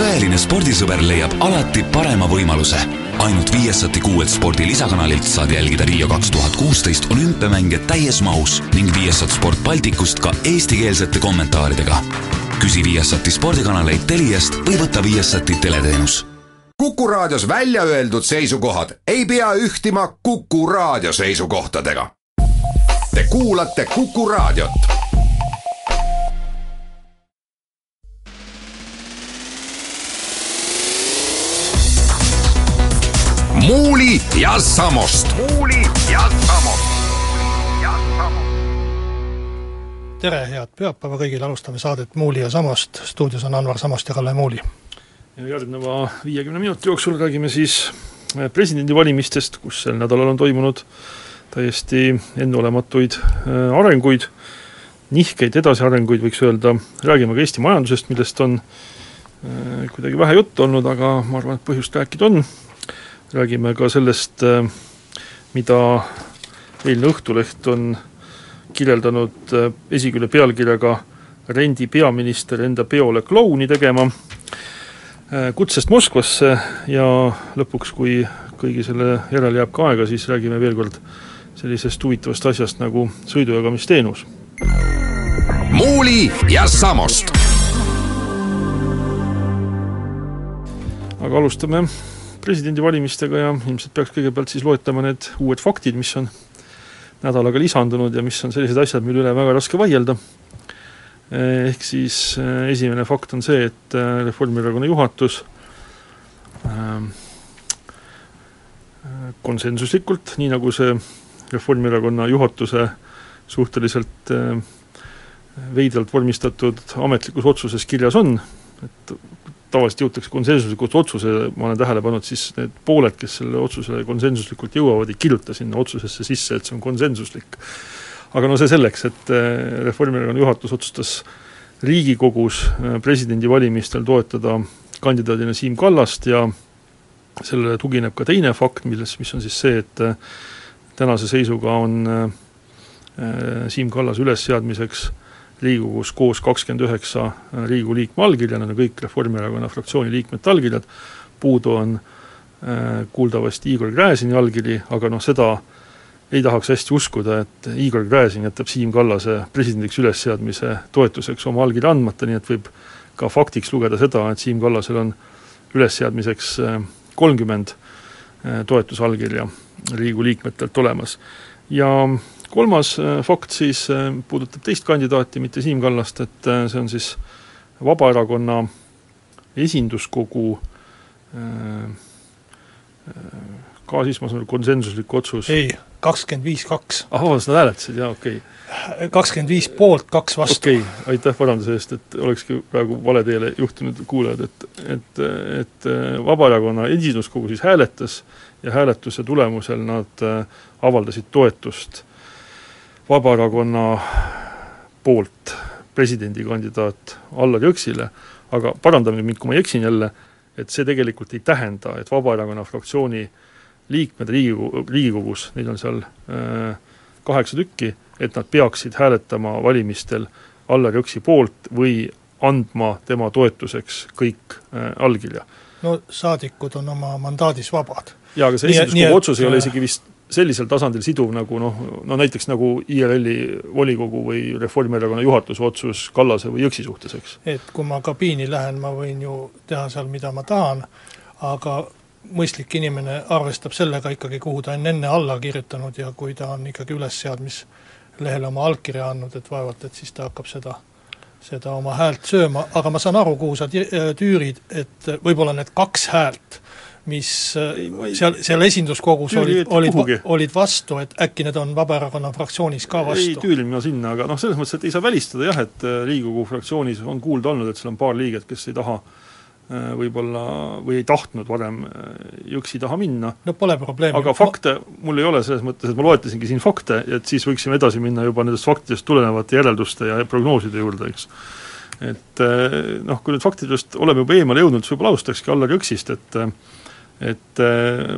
tõeline spordisõber leiab alati parema võimaluse. ainult Viasati kuuelt spordi lisakanalilt saad jälgida Rio kaks tuhat kuusteist olümpiamänge täies mahus ning Viasat Sport Balticust ka eestikeelsete kommentaaridega. küsi Viasati spordikanaleid Teliast või võta Viasati teleteenus Kuku Raadios välja öeldud seisukohad ei pea ühtima Kuku Raadio seisukohtadega. Te kuulate Kuku Raadiot. Muuli ja Samost. muuli ja Samost. tere, head pühapäeva kõigile, alustame saadet Muuli ja Samost, stuudios on Anvar Samost ja Kalle Muuli. ja järgneva viiekümne minuti jooksul räägime siis eh, presidendivalimistest, kus sel nädalal on toimunud täiesti enneolematuid eh, arenguid, nihkeid edasiarenguid, võiks öelda, räägime ka Eesti majandusest, millest on eh, kuidagi vähe juttu olnud, aga ma arvan, et põhjust rääkida on, räägime ka sellest, mida eilne Õhtuleht on kirjeldanud esikülje pealkirjaga Rendi peaminister enda peole klouni tegema, kutsest Moskvasse ja lõpuks, kui kõigi selle järele jääb ka aega, siis räägime veel kord sellisest huvitavast asjast nagu sõidujagamisteenus. muuli ja Samost. aga alustame presidendivalimistega ja ilmselt peaks kõigepealt siis loetlema need uued faktid, mis on nädalaga lisandunud ja mis on sellised asjad, mille üle väga raske vaielda. Ehk siis esimene fakt on see, et Reformierakonna juhatus konsensuslikult, nii nagu see Reformierakonna juhatuse suhteliselt veidralt vormistatud ametlikus otsuses kirjas on, et tavaliselt jõutakse konsensuslikult otsuse, ma olen tähele pannud, siis need pooled, kes selle otsusele konsensuslikult jõuavad, ei kirjuta sinna otsusesse sisse, et see on konsensuslik. aga no see selleks, et Reformierakonna juhatus otsustas Riigikogus presidendivalimistel toetada kandidaadina Siim Kallast ja sellele tugineb ka teine fakt, milles, mis on siis see, et tänase seisuga on Siim Kallase ülesseadmiseks Riigikogus koos kakskümmend üheksa Riigikogu liikme allkirja, need on kõik Reformierakonna fraktsiooni liikmete allkirjad, puudu on äh, kuuldavasti Igor Gräzini allkiri, aga noh, seda ei tahaks hästi uskuda, et Igor Gräzin jätab Siim Kallase presidendiks ülesseadmise toetuseks oma allkirja andmata, nii et võib ka faktiks lugeda seda, et Siim Kallasel on ülesseadmiseks kolmkümmend toetusallkirja Riigikogu liikmetelt olemas. ja kolmas fakt siis puudutab teist kandidaati, mitte Siim Kallast, et see on siis Vabaerakonna esinduskogu ka siis ma saan aru, konsensuslik otsus ei, kakskümmend viis, kaks. ah, vabandust, nad hääletasid, jaa, okei okay.. kakskümmend viis poolt, kaks vastu. okei okay,, aitäh paranduse eest, et olekski praegu vale teele juhtinud kuulajad, et et, et Vabaerakonna esinduskogu siis hääletas ja hääletuse tulemusel nad avaldasid toetust Vabaerakonna poolt presidendikandidaat Allar Jõksile, aga parandage mind, kui ma eksin jälle, et see tegelikult ei tähenda, et Vabaerakonna fraktsiooni liikmed Riigikogu, Riigikogus, neid on seal äh, kaheksa tükki, et nad peaksid hääletama valimistel Allar Jõksi poolt või andma tema toetuseks kõik äh, allkirja. no saadikud on oma mandaadis vabad. jaa, aga see esinduskogu otsus ei ole isegi vist sellisel tasandil siduv nagu noh, no näiteks nagu IRL-i volikogu või Reformierakonna juhatuse otsus Kallase või Jõksi suhtes, eks. et kui ma kabiini lähen, ma võin ju teha seal, mida ma tahan, aga mõistlik inimene arvestab sellega ikkagi, kuhu ta on enne alla kirjutanud ja kui ta on ikkagi ülesseadmislehele oma allkirja andnud, et vaevalt, et siis ta hakkab seda, seda oma häält sööma, aga ma saan aru, kuhu sa tüürid, et võib-olla need kaks häält mis ei, seal, seal esinduskogus olid, olid, olid vastu, et äkki need on Vabaerakonna fraktsioonis ka vastu? ei tüürin ma sinna, aga noh, selles mõttes, et ei saa välistada jah, et Riigikogu fraktsioonis on kuulda olnud, et seal on paar liiget, kes ei taha võib-olla või ei tahtnud varem Jõksi taha minna. no pole probleemi. aga fakte mul ei ole selles mõttes, et ma loetlesingi siin fakte, et siis võiksime edasi minna juba nendest faktidest tulenevate järelduste ja prognooside juurde, eks. et noh, kui nüüd faktidest oleme juba eemale jõudnud, siis võib-olla alustakski Allar Jõksist, et et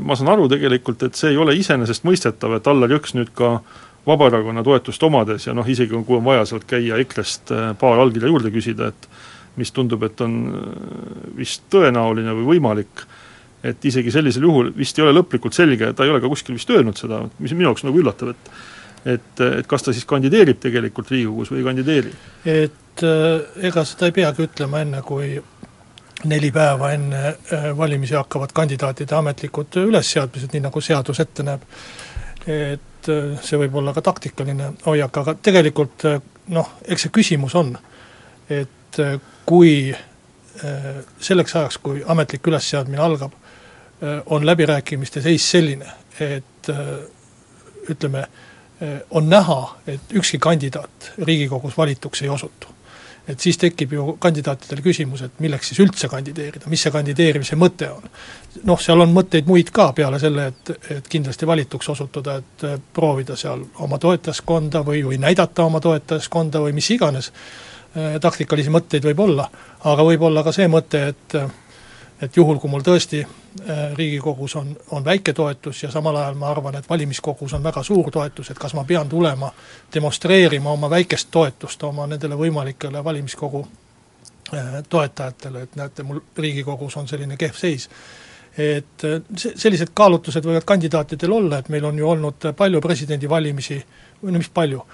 ma saan aru tegelikult, et see ei ole iseenesestmõistetav, et Allar Jõks nüüd ka Vabaerakonna toetust omades ja noh, isegi kui on vaja sealt käia EKRE-st paar allkirja juurde küsida, et mis tundub, et on äh, vist tõenäoline või võimalik, et isegi sellisel juhul vist ei ole lõplikult selge, ta ei ole ka kuskil vist öelnud seda, mis minu jaoks nagu üllatav, et et, et kas ta siis kandideerib tegelikult Riigikogus või ei kandideeri? et äh, ega seda ei peagi ütlema enne, kui neli päeva enne äh, valimisi hakkavad kandidaatide ametlikud ülesseadmised, nii nagu seadus ette näeb. et see võib olla ka taktikaline hoiak, aga tegelikult noh, eks see küsimus on, et kui selleks ajaks, kui ametlik ülesseadmine algab, on läbirääkimiste seis selline, et ütleme, on näha, et ükski kandidaat Riigikogus valituks ei osutu. et siis tekib ju kandidaatidel küsimus, et milleks siis üldse kandideerida, mis see kandideerimise mõte on. noh, seal on mõtteid muid ka peale selle, et, et kindlasti valituks osutuda, et proovida seal oma toetajaskonda või, või näidata oma toetajaskonda või mis iganes, taktikalisi mõtteid võib olla, aga võib olla ka see mõte, et et juhul, kui mul tõesti äh, Riigikogus on, on väike toetus ja samal ajal ma arvan, et valimiskogus on väga suur toetus, et kas ma pean tulema demonstreerima oma väikest toetust oma nendele võimalikele valimiskogu äh, toetajatele, et näete, mul Riigikogus on selline kehv seis. et äh, sellised kaalutlused võivad kandidaatidel olla, et meil on ju olnud palju presidendivalimisi, no mis palju,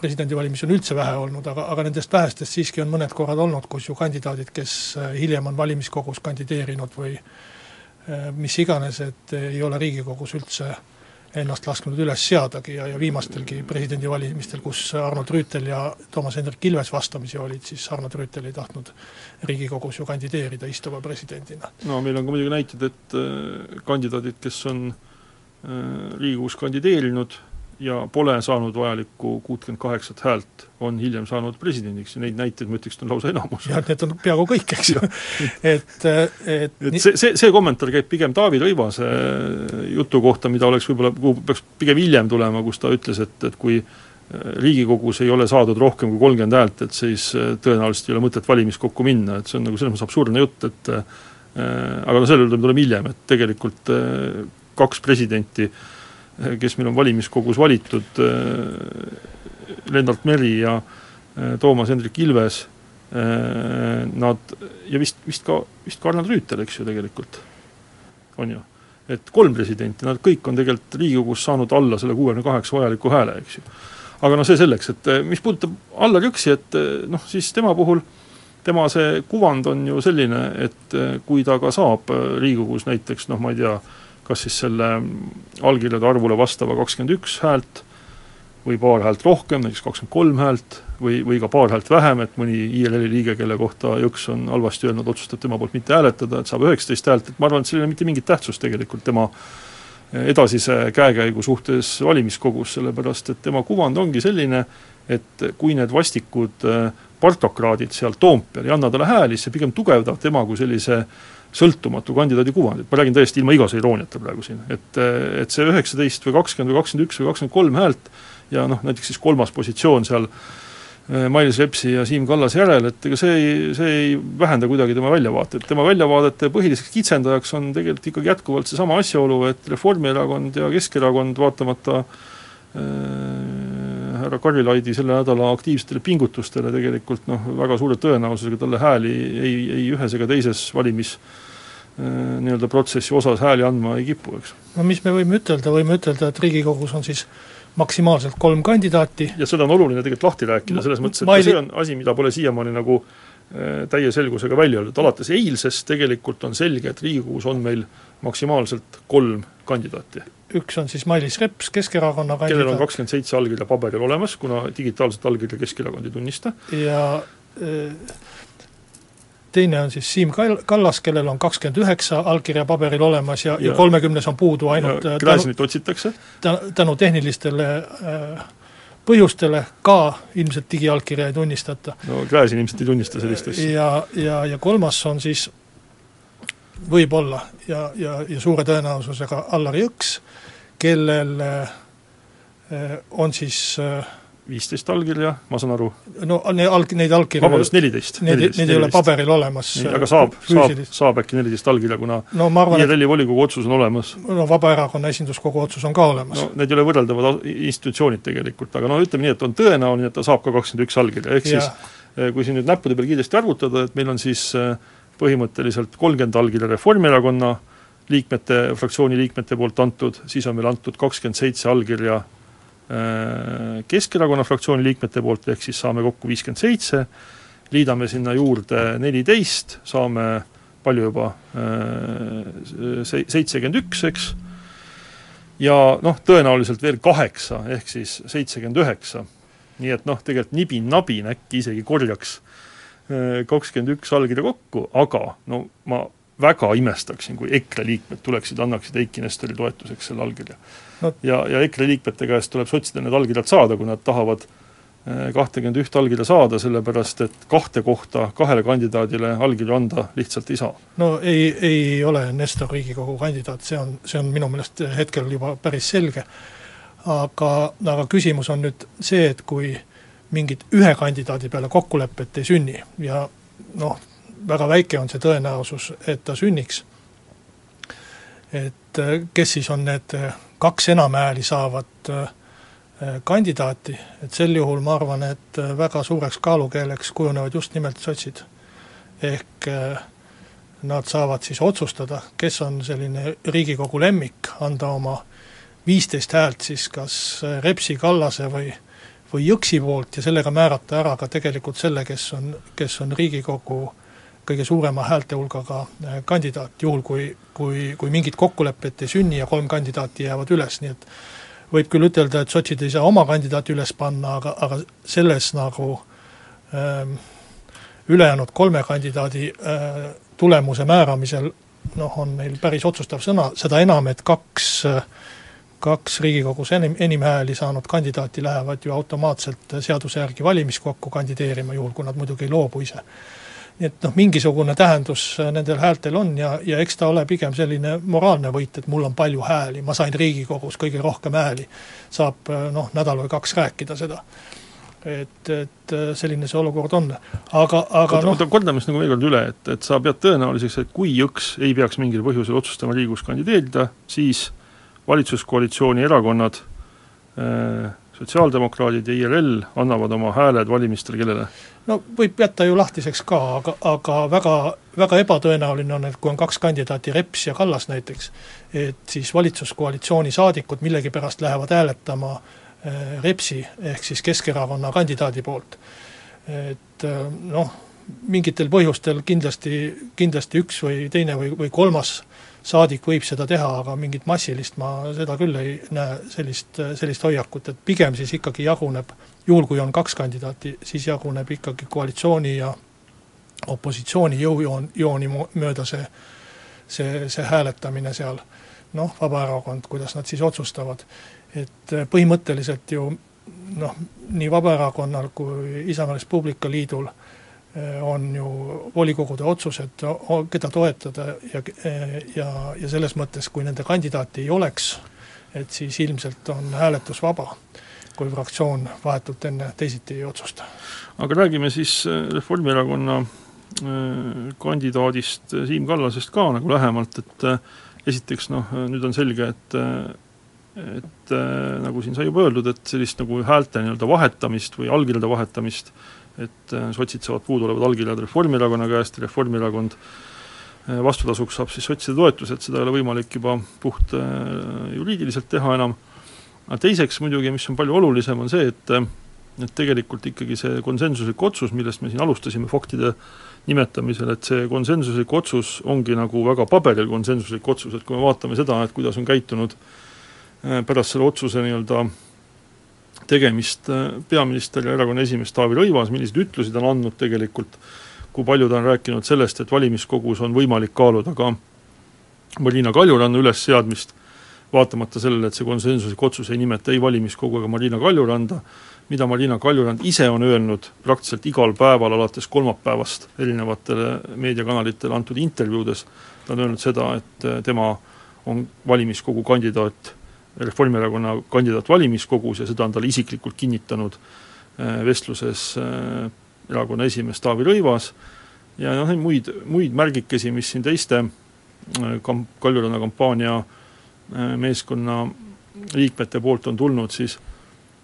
presidendivalimisi on üldse vähe olnud, aga, aga nendest vähestest siiski on mõned korrad olnud, kus ju kandidaadid, kes äh, hiljem on valimiskogus kandideerinud või äh, mis iganes, et ei ole Riigikogus üldse ennast lasknud üles seadagi ja, ja viimastelgi presidendivalimistel, kus Arnold Rüütel ja Toomas Hendrik Ilves vastamisi olid, siis Arnold Rüütel ei tahtnud Riigikogus ju kandideerida istuva presidendina. no meil on ka muidugi näited, et äh, kandidaadid, kes on Riigikogus kandideerinud, ja pole saanud vajalikku kuutkümmend kaheksat häält, on hiljem saanud presidendiks. Ja neid näiteid ma ütleks, on lausa enamus. jah, need on peaaegu kõik, eks ju. Et, et et see, see, see kommentaar käib pigem Taavi Rõivase jutu kohta, mida oleks võib-olla, kuhu peaks pigem hiljem tulema, kus ta ütles, et, et kui Riigikogus ei ole saadud rohkem kui kolmkümmend häält, et siis tõenäoliselt ei ole mõtet valimiskokku minna, et see on nagu selles mõttes absurdne jutt, et aga no selle juurde me tuleme hiljem, et tegelikult kaks presidenti äh, kes meil on valimiskogus valitud, äh, Lennart Meri ja äh, Toomas Hendrik Ilves, äh, nad ja vist, vist ka, vist ka Arnold Rüütel, eks ju, tegelikult, on ju. et kolm presidenti, nad kõik on tegelikult Riigikogus saanud alla selle kuuekümne kaheksa vajaliku hääle, eks ju. aga noh, see selleks, et mis puudutab Allar Jõksi, et noh, siis tema puhul tema see kuvand on ju selline, et kui ta ka saab Riigikogus näiteks noh, ma ei tea, kas siis selle allkirjade arvule vastava kakskümmend üks häält või paar häält rohkem, näiteks kakskümmend kolm häält, või, või ka paar häält vähem, et mõni IRL-i liige, kelle kohta Jõks on halvasti öelnud, otsustab tema poolt mitte hääletada, et saab üheksateist häält, et ma arvan, et sellel ei ole mitte mingit tähtsust tegelikult tema edasise käekäigu suhtes valimiskogus, sellepärast et tema kuvand ongi selline, et kui need vastikud partokraadid seal Toompeal ei anna talle hääli, siis see pigem tugevdab tema kui sellise sõltumatu kandidaadi kuvandit, ma räägin täiesti ilma igase irooniata praegu siin, et et see üheksateist või kakskümmend või kakskümmend üks või kakskümmend kolm häält ja noh, näiteks siis kolmas positsioon seal eh, Mailis Repsi ja Siim Kallase järel, et ega see ei, see ei vähenda kuidagi tema väljavaateid, tema väljavaadete põhiliseks kitsendajaks on tegelikult ikkagi jätkuvalt seesama asjaolu, et Reformierakond ja Keskerakond vaatamata äh, härra Karilaidi selle nädala aktiivsetele pingutustele tegelikult noh, väga suure tõenäosusega talle hääli ei, ei ühes ega teises valimis äh, Äh, nii-öelda protsessi osas hääli andma ei kipu, eks. no mis me võime ütelda, võime ütelda, et Riigikogus on siis maksimaalselt kolm kandidaati. ja seda on oluline tegelikult lahti rääkida, selles mõttes, et Maili... see on asi, mida pole siiamaani nagu äh, täie selgusega välja öeldud, alates eilsest tegelikult on selge, et Riigikogus on meil maksimaalselt kolm kandidaati. üks on siis Mailis Reps, Keskerakonna kandidaat kellel on kakskümmend seitse allkirja paberil olemas, kuna digitaalset allkirja Keskerakond ei tunnista. ja äh, teine on siis Siim Kall-, Kallas, kellel on kakskümmend üheksa allkirja paberil olemas ja, ja, kolmekümnes on puudu ainult äh, Gräzinit otsitakse? tänu tehnilistele äh, põhjustele ka ilmselt digiallkirja ei tunnistata. no Gräzin ilmselt ei tunnista sellist asja. ja, ja, ja kolmas on siis võib-olla ja, ja, ja suure tõenäosusega Allar Jõks, kellel äh, on siis äh, viisteist allkirja, ma saan aru. no ne-, alg-, neid allkirju vabandust, neliteist. Need, need ei ole paberil olemas. aga saab, saab, saab äkki neliteist allkirja, kuna no, arvan, IRL-i volikogu otsus on olemas. no Vabaerakonna esinduskogu otsus on ka olemas. no need ei ole võrreldavad institutsioonid tegelikult, aga no ütleme nii, et on tõenäoline, et ta saab ka kakskümmend üks allkirja, ehk ja. siis kui siin nüüd näppude peal kiiresti arvutada, et meil on siis põhimõtteliselt kolmkümmend allkirja Reformierakonna liikmete, fraktsiooni liikmete poolt antud, siis on meil antud kakskümmend seitse allkirja Keskerakonna fraktsiooni liikmete poolt, ehk siis saame kokku viiskümmend seitse, liidame sinna juurde neliteist, saame palju juba, seitsekümmend üks, eks, ja noh, tõenäoliselt veel kaheksa, ehk siis seitsekümmend üheksa. nii et noh, tegelikult nibin-nabin äkki isegi korjaks äh, kakskümmend üks allkirja kokku, aga no ma väga imestaksin, kui EKRE liikmed tuleksid, annaksid Eiki Nestori toetuseks selle allkirja no.. ja, ja EKRE liikmete käest tuleb sotsidel need allkirjad saada, kui nad tahavad äh, kahtekümmend üht allkirja saada, sellepärast et kahte kohta kahele kandidaadile allkirju anda lihtsalt ei saa. no ei, ei ole Nestor Riigikogu kandidaat, see on, see on minu meelest hetkel juba päris selge. aga, aga küsimus on nüüd see, et kui mingit ühe kandidaadi peale kokkulepet ei sünni ja noh, väga väike on see tõenäosus, et ta sünniks, et kes siis on need kaks enamhääli saavat äh, Äh, kandidaati, et sel juhul ma arvan, et äh, väga suureks kaalukeeleks kujunevad just nimelt sotsid. ehk äh, nad saavad siis otsustada, kes on selline Riigikogu lemmik, anda oma viisteist häält siis kas Repsi, Kallase või või Jõksi poolt ja sellega määrata ära ka tegelikult selle, kes on, kes on Riigikogu kõige suurema häälte hulgaga kandidaat, juhul kui, kui, kui mingit kokkulepet ei sünni ja kolm kandidaati jäävad üles, nii et võib küll ütelda, et sotsid ei saa oma kandidaati üles panna, aga, aga selles nagu ähm, ülejäänud kolme kandidaadi äh, tulemuse määramisel noh, on neil päris otsustav sõna, seda enam, et kaks äh, kaks Riigikogus enim, enim hääli saanud kandidaati lähevad ju automaatselt seaduse järgi valimiskokku kandideerima, juhul kui nad muidugi ei loobu ise nii et noh, mingisugune tähendus äh, nendel häältel on ja, ja eks ta ole pigem selline moraalne võit, et mul on palju hääli, ma sain Riigikogus kõige rohkem hääli. saab äh, noh, nädal või kaks rääkida seda. et, et äh, selline see olukord on, aga, aga noh kordame siis nagu veel kord üle, et, et sa pead tõenäoliseks, et kui Jõks ei peaks mingil põhjusel otsustama Riigikogus kandideerida, siis valitsuskoalitsiooni erakonnad äh, sotsiaaldemokraadid ja IRL annavad oma hääled valimistel kellele? no võib jätta ju lahtiseks ka, aga, aga väga, väga ebatõenäoline on, et kui on kaks kandidaati, Reps ja Kallas näiteks, et siis valitsuskoalitsiooni saadikud millegipärast lähevad hääletama äh, Repsi ehk siis Keskerakonna kandidaadi poolt. et äh, noh, mingitel põhjustel kindlasti, kindlasti üks või teine või, või kolmas saadik võib seda teha, aga mingit massilist ma seda küll ei näe, sellist, sellist hoiakut, et pigem siis ikkagi jaguneb, juhul kui on kaks kandidaati, siis jaguneb ikkagi koalitsiooni ja opositsiooni jõujoon, jooni mööda see, see, see hääletamine seal. noh, Vabaerakond, kuidas nad siis otsustavad. et põhimõtteliselt ju noh, nii Vabaerakonnal kui Isamaa Res Publica Liidul äh, Eh, on ju volikogude otsused, keda toetada ja, ja, ja selles mõttes, kui nende kandidaati ei oleks, et siis ilmselt on hääletus vaba, kui fraktsioon vahetult enne teisiti ei otsusta. aga räägime siis eh, Reformierakonna kandidaadist Siim Kallasest ka nagu lähemalt, et esiteks noh, nüüd on selge, et et nagu siin sai juba öeldud, et sellist nagu häälte nii-öelda vahetamist või allkirjade vahetamist äh, et äh, sotsid saavad puuduolevad allkirjad Reformierakonna käest, Reformierakond äh, vastutasuks saab siis sotside toetuse, et seda ei ole võimalik juba puht äh, juriidiliselt teha enam, aga teiseks muidugi, mis on palju olulisem, on see, et et tegelikult ikkagi see konsensuslik otsus, millest me siin alustasime faktide nimetamisel, et see konsensuslik otsus ongi nagu väga paberil konsensuslik otsus, et kui me vaatame seda, et kuidas on käitunud pärast selle otsuse nii-öelda tegemist äh, peaminister ja erakonna esimees Taavi Rõivas, milliseid ütlusi ta on andnud tegelikult, kui palju ta on rääkinud sellest, et valimiskogus on võimalik kaaluda ka Marina Kaljuranna ülesseadmist, vaatamata sellele, et see konsensuslik otsus ei nimeta ei valimiskogu ega Marina Kaljuranda, mida Marina Kaljurand ise on öelnud praktiliselt igal päeval alates kolmapäevast erinevatele meediakanalitele antud intervjuudes, ta on öelnud seda, et tema on valimiskogu kandidaat Reformierakonna kandidaat valimiskogus ja seda on talle isiklikult kinnitanud äh, vestluses äh, erakonna esimees Taavi Rõivas. Ja noh, muid, muid märgikesi, mis siin teiste äh, kam-, Kaljuranna kampaania meeskonna liikmete poolt on tulnud, siis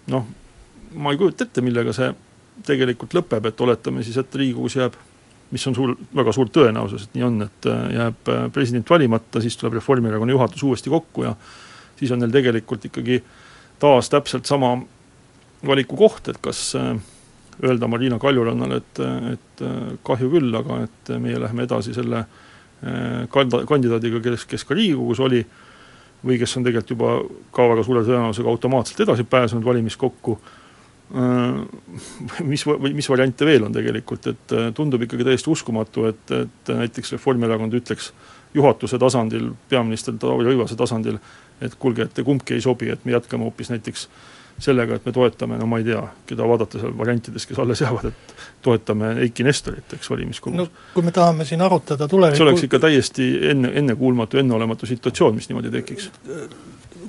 noh, ma ei kujuta ette, millega see tegelikult lõpeb, et oletame siis, et Riigikogus jääb mis on suur, väga suur tõenäosus, et nii on, et jääb president valimata, siis tuleb Reformierakonna juhatus uuesti kokku ja siis on neil tegelikult ikkagi taas täpselt sama valiku koht, et kas äh, öelda Marina Kaljurannale, et, et kahju küll, aga et meie läheme edasi selle kanda-, kandidaadiga, kes, kes ka Riigikogus oli, või kes on tegelikult juba ka väga suure tõenäosusega automaatselt edasi pääsenud valimiskokku Äh, mis, või mis variante veel on tegelikult, et äh, tundub ikkagi täiesti uskumatu, et, et näiteks Reformierakond ütleks juhatuse tasandil, peaminister Taavi Rõivase tasandil, et kuulge, et kumbki ei sobi, et me jätkame hoopis näiteks sellega, et me toetame, no ma ei tea, keda vaadata seal variantides, kes alles jäävad, et toetame Eiki Nestorit, eks, valimiskogus. no kui me tahame siin arutada tulevikku see oleks ikka täiesti enne, ennekuulmatu, enneolematu situatsioon, mis niimoodi tekiks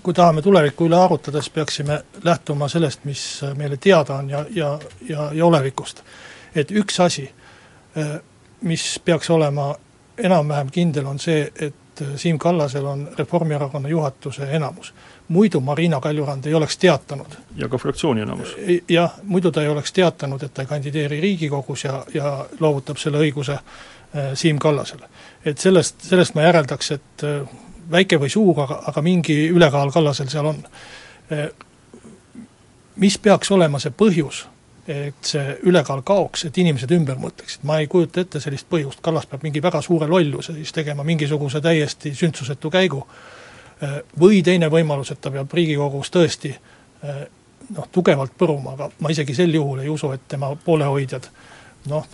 kui tahame tuleviku üle arutada, siis peaksime lähtuma sellest, mis meile teada on ja, ja, ja, ja olevikust. et üks asi, mis peaks olema enam-vähem kindel, on see, et Siim Kallasel on Reformierakonna juhatuse enamus. muidu Marina Kaljurand ei oleks teatanud. ja ka fraktsiooni enamus. jah, muidu ta ei oleks teatanud, et ta ei kandideeri Riigikogus ja, ja loovutab selle õiguse Siim Kallasele. et sellest, sellest ma järeldaks, et väike või suur, aga, aga mingi ülekaal Kallasel seal on. mis peaks olema see põhjus, et see ülekaal kaoks, et inimesed ümber mõtleksid, ma ei kujuta ette sellist põhjust, Kallas peab mingi väga suure lolluse siis tegema mingisuguse täiesti sündsusetu käigu, või teine võimalus, et ta peab Riigikogus tõesti noh, tugevalt põruma, aga ma isegi sel juhul ei usu, et tema poolehoidjad noh,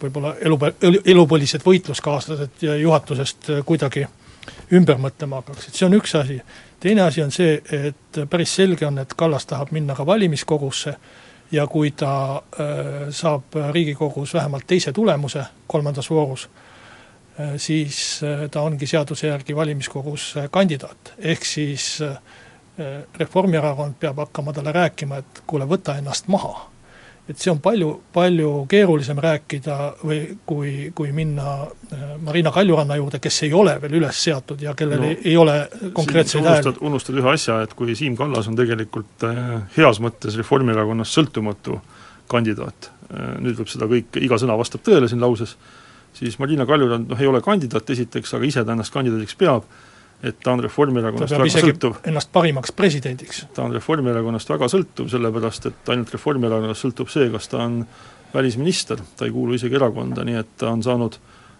võib-olla elu, elupõlised võitluskaaslased juhatusest kuidagi äh, ümber mõtlema hakkaksid, see on üks asi. teine asi on see, et päris selge on, et Kallas tahab minna ka valimiskogusse ja kui ta äh, saab Riigikogus vähemalt teise tulemuse kolmandas voorus äh,, siis äh, ta ongi seaduse järgi valimiskogus kandidaat, ehk siis Reformierakond peab hakkama talle rääkima, et kuule, võta ennast maha et see on palju, palju keerulisem rääkida või kui, kui minna äh, Marina Kaljuranna juurde, kes ei ole veel üles seatud ja kellel no, ei, ei ole konkreetseid hääli. unustad ühe asja, et kui Siim Kallas on tegelikult äh, heas mõttes Reformierakonnast sõltumatu kandidaat, äh, nüüd võib seda kõik, iga sõna vastab tõele siin lauses, siis Marina Kaljurand noh, ei ole kandidaat esiteks, aga ise ta ennast kandidaadiks peab et ta on Reformierakonnast väga sõltuv. ennast parimaks presidendiks. ta on Reformierakonnast väga sõltuv, sellepärast et ainult Reformierakonnast sõltub see, kas ta on välisminister, ta ei kuulu isegi erakonda, nii et ta on saanud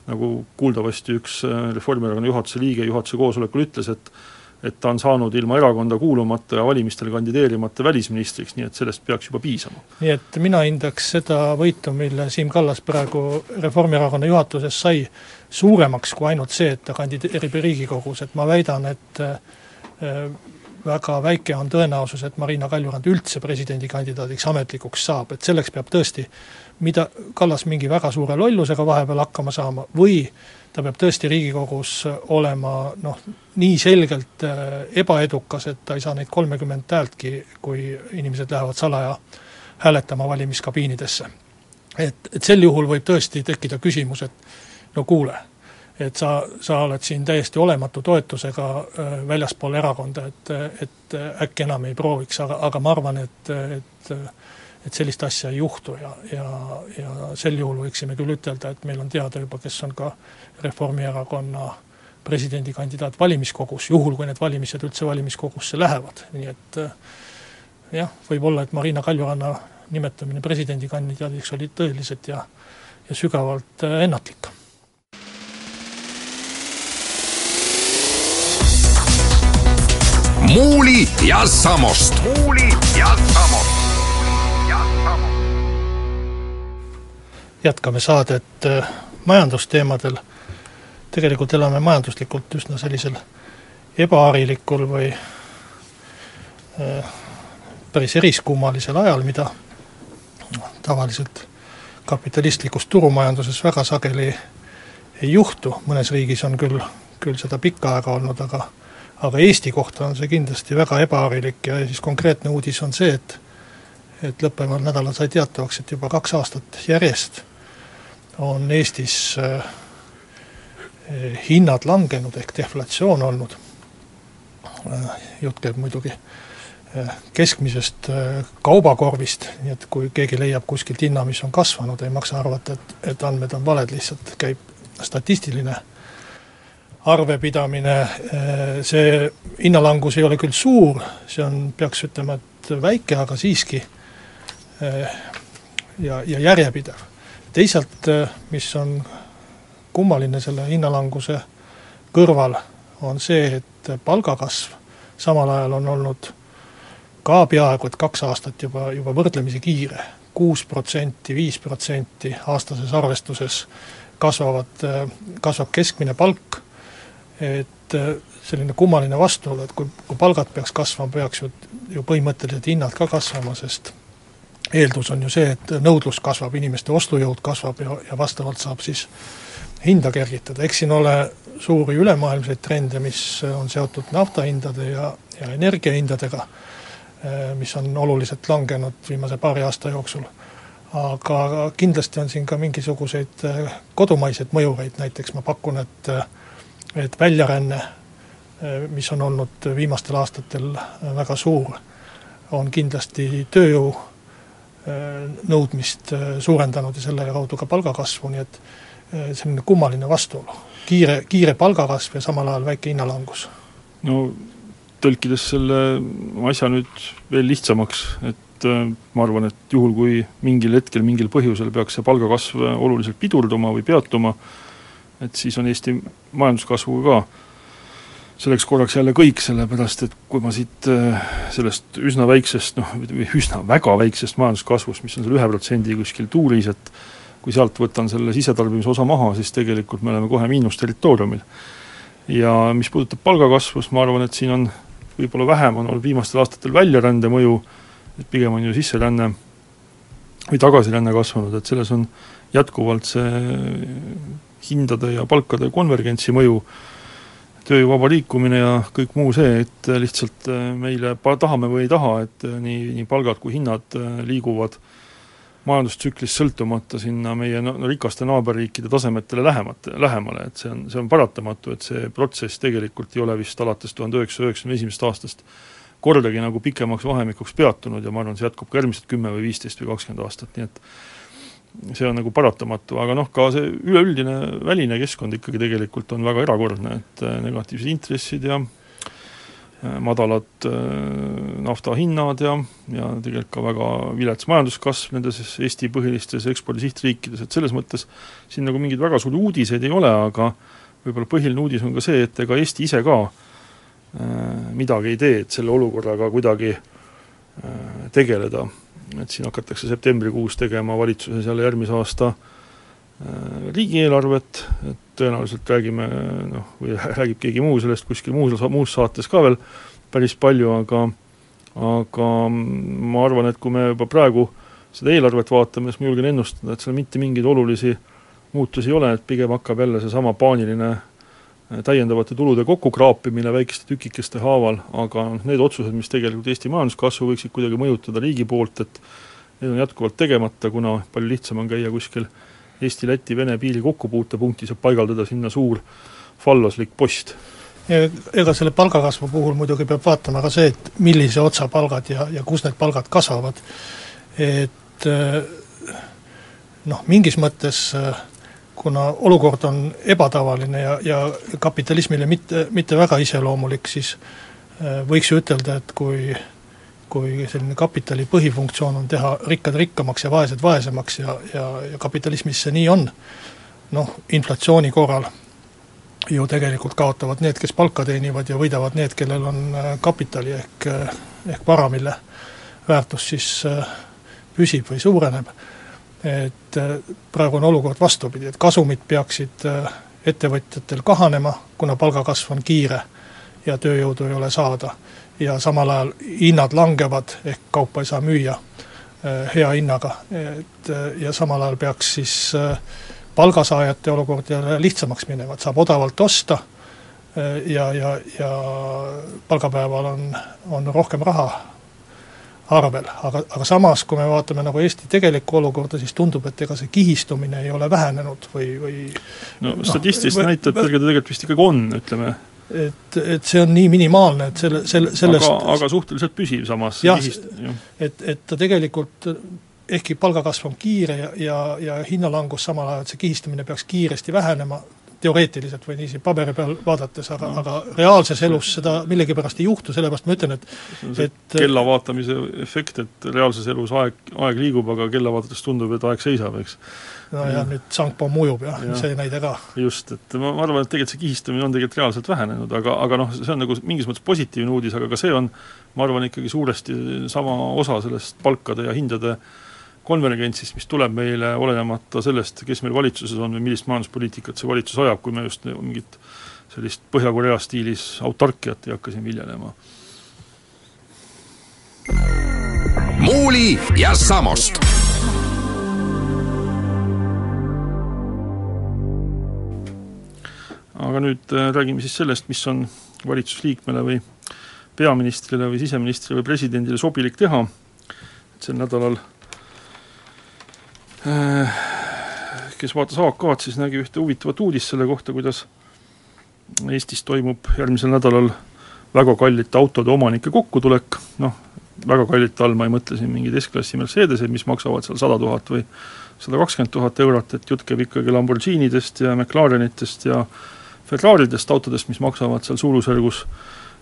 nagu kuuldavasti üks Reformierakonna juhatuse liige juhatuse koosolekul ütles, et et ta on saanud ilma erakonda kuulumata ja valimistel kandideerimata välisministriks, nii et sellest peaks juba piisama. nii et mina hindaks seda võitu, mille Siim Kallas praegu Reformierakonna juhatuses sai, suuremaks kui ainult see, et ta kandideerib Riigikogus, et ma väidan, et äh, väga väike on tõenäosus, et Marina Kaljurand üldse presidendikandidaadiks ametlikuks saab, et selleks peab tõesti mida, Kallas mingi väga suure lollusega vahepeal hakkama saama või ta peab tõesti Riigikogus olema noh, nii selgelt äh, ebaedukas, et ta ei saa neid kolmekümmet häältki, kui inimesed lähevad salaja hääletama valimiskabiinidesse. et, et sel juhul võib tõesti tekkida küsimus, et no kuule, et sa, sa oled siin täiesti olematu toetusega äh, väljaspool erakonda, et, et äkki enam ei prooviks, aga, aga ma arvan, et, et et sellist asja ei juhtu ja, ja, ja sel juhul võiksime küll ütelda, et meil on teada juba, kes on ka Reformierakonna presidendikandidaat valimiskogus, juhul kui need valimised üldse valimiskogusse lähevad, nii et eh, jah, võib olla, et Marina Kaljuranna nimetamine presidendikandidaadiks oli tõeliselt ja, ja sügavalt eh, ennatlik Muuli ja Samost. muuli ja Samost. jätkame saadet äh, majandusteemadel, tegelikult elame majanduslikult üsna sellisel ebaharilikul või äh, päris eriskummalisel ajal, mida tavaliselt kapitalistlikus turumajanduses väga sageli ei juhtu, mõnes riigis on küll, küll seda pikka aega olnud, aga aga Eesti kohta on see kindlasti väga ebaharilik ja siis konkreetne uudis on see, et et lõppeval nädalal sai teatavaks, et juba kaks aastat järjest on Eestis äh, hinnad langenud ehk deflatsioon olnud, äh, jutt käib muidugi keskmisest kaubakorvist, nii et kui keegi leiab kuskilt hinna, mis on kasvanud, ei maksa arvata, et, et andmed on valed, lihtsalt käib statistiline arvepidamine, see hinnalangus ei ole küll suur, see on, peaks ütlema, et väike, aga siiski ja, ja järjepidev. teisalt, mis on kummaline selle hinnalanguse kõrval, on see, et palgakasv samal ajal on olnud ka peaaegu et kaks aastat juba, juba võrdlemisi kiire, kuus protsenti, viis protsenti aastases arvestuses kasvavad, kasvab keskmine palk, et selline kummaline vastuolu, et kui, kui palgad peaks kasvama, peaks ju, ju põhimõtteliselt hinnad ka kasvama, sest eeldus on ju see, et nõudlus kasvab, inimeste ostujõud kasvab ja, ja vastavalt saab siis hinda kergitada, eks siin ole suuri ülemaailmseid trende, mis on seotud naftahindade ja, ja energiahindadega, mis on oluliselt langenud viimase paari aasta jooksul. aga kindlasti on siin ka mingisuguseid kodumaiseid mõjureid, näiteks ma pakun, et et väljaränne, mis on olnud viimastel aastatel väga suur, on kindlasti tööjõu nõudmist suurendanud ja selle kaudu ka palgakasvu, nii et selline kummaline vastuolu kiire, kiire palgakasv ja samal ajal väike hinnalangus. no tõlkides selle asja nüüd veel lihtsamaks, et äh, ma arvan, et juhul, kui mingil hetkel, mingil põhjusel peaks see palgakasv oluliselt pidurduma või peatuma, et siis on Eesti majanduskasvuga ka selleks korraks jälle kõik, sellepärast et kui ma siit äh, sellest üsna väiksest noh, või üsna väga väiksest majanduskasvust, mis on seal ühe protsendi kuskil tuuris, et kui sealt võtan selle sisetarbimise osa maha, siis tegelikult me oleme kohe miinusterritooriumil. ja mis puudutab palgakasvu, siis ma arvan, et siin on võib-olla vähem on olnud viimastel aastatel väljarände mõju, et pigem on ju sisseränne või tagasiränne kasvanud, et selles on jätkuvalt see hindade ja palkade konvergentsi mõju, tööjõu vaba liikumine ja kõik muu see, et lihtsalt meile, tahame või ei taha, et nii, nii palgad kui hinnad liiguvad äh, majandustsüklist sõltumata sinna meie no, rikaste naaberriikide tasemetele lähemate, lähemale, et see on, see on paratamatu, et see protsess tegelikult ei ole vist alates tuhande üheksasaja üheksakümne esimesest aastast kordagi nagu pikemaks vahemikuks peatunud ja ma arvan, see jätkub ka järgmised kümme või viisteist või kakskümmend aastat, nii et see on nagu paratamatu, aga noh, ka see üleüldine väline keskkond ikkagi tegelikult on väga erakordne, et negatiivsed intressid ja madalad äh, nafta hinnad ja, ja tegelikult ka väga vilets majanduskasv nendes Eesti põhilistes ekspordisihtriikides, et selles mõttes siin nagu mingeid väga suuri uudiseid ei ole, aga võib-olla põhiline uudis on ka see, et ega Eesti ise ka äh, midagi ei tee, et selle olukorraga kuidagi äh, tegeleda. et siin hakatakse septembrikuus tegema valitsuses jälle järgmise aasta äh, riigieelarvet, et tõenäoliselt räägime noh, või räägib keegi muu sellest kuskil muus, muus saates ka veel päris palju, aga aga ma arvan, et kui me juba praegu seda eelarvet vaatame, siis ma julgen ennustada, et seal mitte mingeid olulisi muutusi ei ole, et pigem hakkab jälle seesama paaniline äh, täiendavate tulude kokkukraapimine väikeste tükikeste haaval, aga noh, need otsused, mis tegelikult Eesti majanduskasvu võiksid kuidagi mõjutada riigi poolt, et need on jätkuvalt tegemata, kuna palju lihtsam on käia kuskil äh, Eesti-Läti-Vene piiri kokkupuutepunktis ja paigaldada sinna suur fallaslik post. ega selle palgakasvu puhul muidugi peab vaatama ka see, et millise otsa palgad ja, ja kus need palgad kasvavad. et noh, mingis mõttes kuna olukord on ebatavaline ja, ja kapitalismile mitte, mitte väga iseloomulik, siis võiks ju ütelda, et kui kui selline kapitali põhifunktsioon on teha rikkad rikkamaks ja vaesed vaesemaks ja, ja, ja kapitalismis see nii on, noh, inflatsiooni korral ju tegelikult kaotavad need, kes palka teenivad ja võidavad need, kellel on äh, kapitali ehk, äh, ehk vara, mille väärtus siis äh, püsib või suureneb. et praegu on olukord vastupidi, et kasumid peaksid ettevõtjatel kahanema, kuna palgakasv on kiire ja tööjõudu ei ole saada. Ja samal ajal hinnad langevad, ehk kaupa ei saa müüa eh, hea hinnaga, et eh, ja samal ajal peaks siis eh, palgasaajate olukord jälle lihtsamaks minema, et saab odavalt osta ja, ja, ja palgapäeval on, on rohkem raha arvel, aga, aga samas, kui me vaatame nagu Eesti tegelikku olukorda, siis tundub, et ega see kihistumine ei ole vähenenud või, või no, no statistilised näitajad tegelikult vist ikkagi on, ütleme et, et see on nii minimaalne, et selle, selle, sellest aga, aga suhteliselt püsiv samas. jah, et, et ta tegelikult ehkki palgakasv on kiire ja, ja, ja hinnalangus samal ajal, et see kihistumine peaks kiiresti vähenema, teoreetiliselt või niiviisi paberi peal vaadates, aga no., aga reaalses elus seda millegipärast ei juhtu, sellepärast ma ütlen, et et kella vaatamise efekt, et reaalses elus aeg, aeg liigub, aga kella vaadates tundub, et aeg seisab, eks. No ja, ja nüüd sangpomm ujub jah ja., see näide ka. just, et ma, ma arvan, et tegelikult see kihistumine on tegelikult reaalselt vähenenud, aga, aga noh, see on nagu mingis mõttes positiivne uudis, aga ka see on, ma arvan, ikkagi suuresti sama osa sellest palkade ja hindade konvergentsist, mis tuleb meile olenemata sellest, kes meil valitsuses on või millist majanduspoliitikat see valitsus ajab, kui me just mingit sellist Põhja-Korea stiilis autarkiat ei hakka siin viljelema. muuli ja Samost. Aga nüüd äh, räägime siis sellest, mis on valitsusliikmele või peaministrile või siseministrile või presidendile sobilik teha, et sel nädalal Äh, kes vaatas AK-d, siis nägi ühte huvitavat uudist selle kohta, kuidas Eestis toimub järgmisel nädalal väga kallite autode omanike kokkutulek, noh, väga kallite all ma ei mõtle siin mingeid S-klassi Mercedeseid, mis maksavad seal sada tuhat või sada kakskümmend tuhat eurot, et jutt käib ikkagi Lamborghinidest ja McLarenitest ja Ferraridest autodest, mis maksavad seal suurusjärgus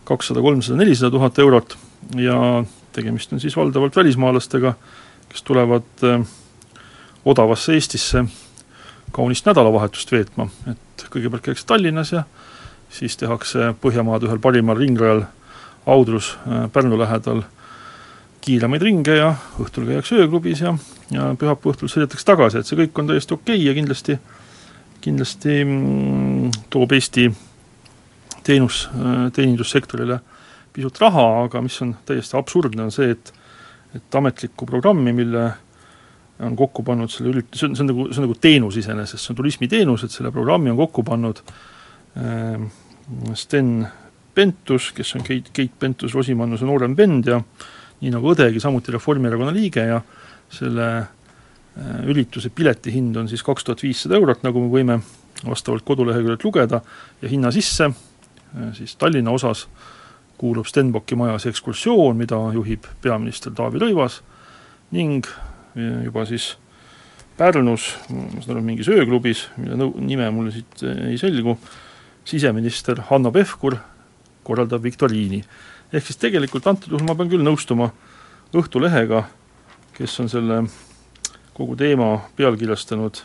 kakssada, kolmsada, nelisada tuhat eurot. Ja tegemist on siis valdavalt välismaalastega, kes tulevad äh, odavasse Eestisse kaunist nädalavahetust veetma, et kõigepealt käiakse Tallinnas ja siis tehakse Põhjamaade ühel parimal ringrajal Audrus äh, Pärnu lähedal kiiremaid ringe ja õhtul käiakse ööklubis ja, ja pühapäeva õhtul sõidetakse tagasi, et see kõik on täiesti okei okay ja kindlasti, kindlasti mm, toob Eesti teenus, teenindussektorile pisut raha, aga mis on täiesti absurdne, on see, et et ametlikku programmi, mille on kokku pannud selle ürit-, see on, see on nagu, see on nagu teenus iseenesest, see on turismiteenus, et selle programmi on kokku pannud äh, Sten Pentus, kes on Keit, Keit Pentus-Rosimannuse noorem vend ja nii nagu õdegi, samuti Reformierakonna liige ja selle äh, ürituse piletihind on siis kaks tuhat viissada eurot, nagu me võime vastavalt koduleheküljelt lugeda, ja hinna sisse äh, siis Tallinna osas kuulub Stenbocki majas ekskursioon, mida juhib peaminister Taavi Rõivas ning juba siis Pärnus, ma saan aru, mingis ööklubis, mille nõu-, nime mulle siit ei selgu, siseminister Hanno Pevkur korraldab viktoriini. ehk siis tegelikult antud juhul ma pean küll nõustuma Õhtulehega, kes on selle kogu teema pealkirjastanud